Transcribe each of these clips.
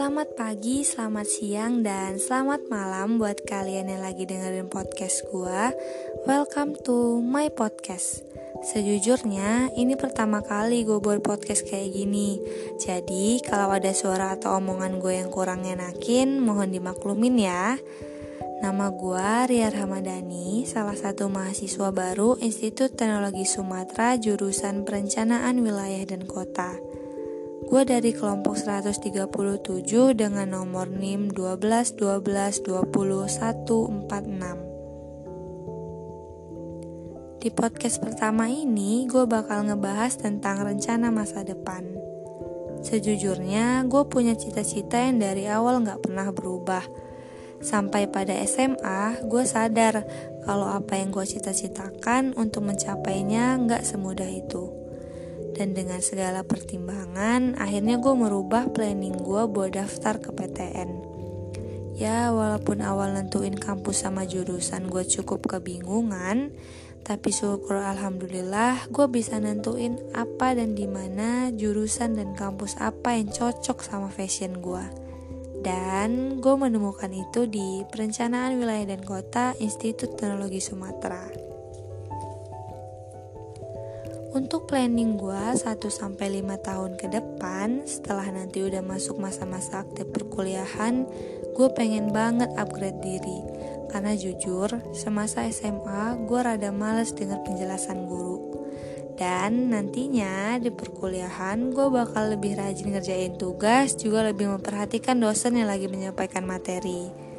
Selamat pagi, selamat siang, dan selamat malam buat kalian yang lagi dengerin podcast gue. Welcome to my podcast. Sejujurnya, ini pertama kali gue buat podcast kayak gini. Jadi, kalau ada suara atau omongan gue yang kurang enakin, mohon dimaklumin ya. Nama gue Ria Ramadhani, salah satu mahasiswa baru Institut Teknologi Sumatera jurusan Perencanaan Wilayah dan Kota. Gue dari kelompok 137 dengan nomor NIM 12 12 20 146. Di podcast pertama ini, gue bakal ngebahas tentang rencana masa depan. Sejujurnya, gue punya cita-cita yang dari awal gak pernah berubah Sampai pada SMA, gue sadar kalau apa yang gue cita-citakan untuk mencapainya nggak semudah itu. Dan dengan segala pertimbangan, akhirnya gue merubah planning gue buat daftar ke PTN. Ya, walaupun awal nentuin kampus sama jurusan gue cukup kebingungan, tapi syukur alhamdulillah gue bisa nentuin apa dan di mana jurusan dan kampus apa yang cocok sama fashion gue. Dan gue menemukan itu di Perencanaan Wilayah dan Kota Institut Teknologi Sumatera. Untuk planning gue 1-5 tahun ke depan Setelah nanti udah masuk masa-masa aktif perkuliahan Gue pengen banget upgrade diri Karena jujur, semasa SMA gue rada males denger penjelasan guru dan nantinya di perkuliahan gue bakal lebih rajin ngerjain tugas, juga lebih memperhatikan dosen yang lagi menyampaikan materi.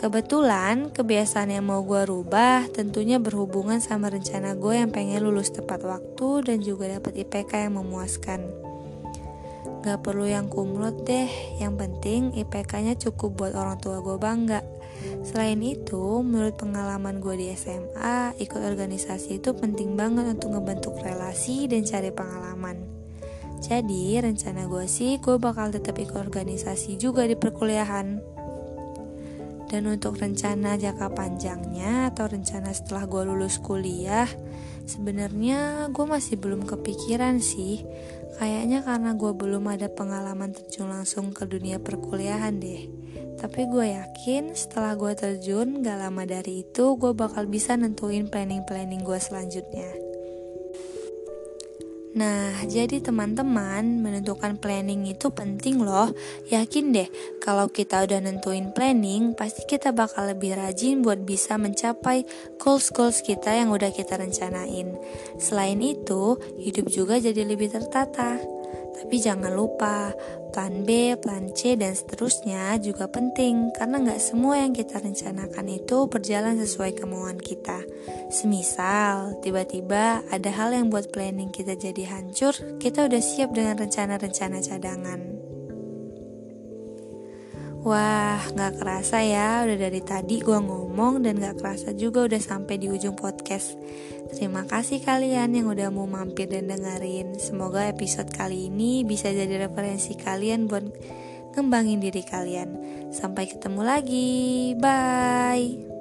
Kebetulan kebiasaan yang mau gue rubah tentunya berhubungan sama rencana gue yang pengen lulus tepat waktu dan juga dapat IPK yang memuaskan. Gak perlu yang kumlot deh, yang penting IPK-nya cukup buat orang tua gue bangga. Selain itu, menurut pengalaman gue di SMA, ikut organisasi itu penting banget untuk ngebentuk relasi dan cari pengalaman. Jadi, rencana gue sih gue bakal tetap ikut organisasi juga di perkuliahan. Dan untuk rencana jangka panjangnya atau rencana setelah gue lulus kuliah, sebenarnya gue masih belum kepikiran sih. Kayaknya karena gue belum ada pengalaman terjun langsung ke dunia perkuliahan deh. Tapi gue yakin setelah gue terjun gak lama dari itu gue bakal bisa nentuin planning-planning gue selanjutnya. Nah, jadi teman-teman, menentukan planning itu penting loh. Yakin deh, kalau kita udah nentuin planning, pasti kita bakal lebih rajin buat bisa mencapai goals-goals kita yang udah kita rencanain. Selain itu, hidup juga jadi lebih tertata. Tapi jangan lupa, plan B, plan C, dan seterusnya juga penting karena nggak semua yang kita rencanakan itu berjalan sesuai kemauan kita. Semisal, tiba-tiba ada hal yang buat planning kita jadi hancur, kita udah siap dengan rencana-rencana cadangan. Wah, gak kerasa ya, udah dari tadi gue ngomong dan gak kerasa juga udah sampai di ujung podcast. Terima kasih kalian yang udah mau mampir dan dengerin. Semoga episode kali ini bisa jadi referensi kalian buat ngembangin diri kalian. Sampai ketemu lagi, bye.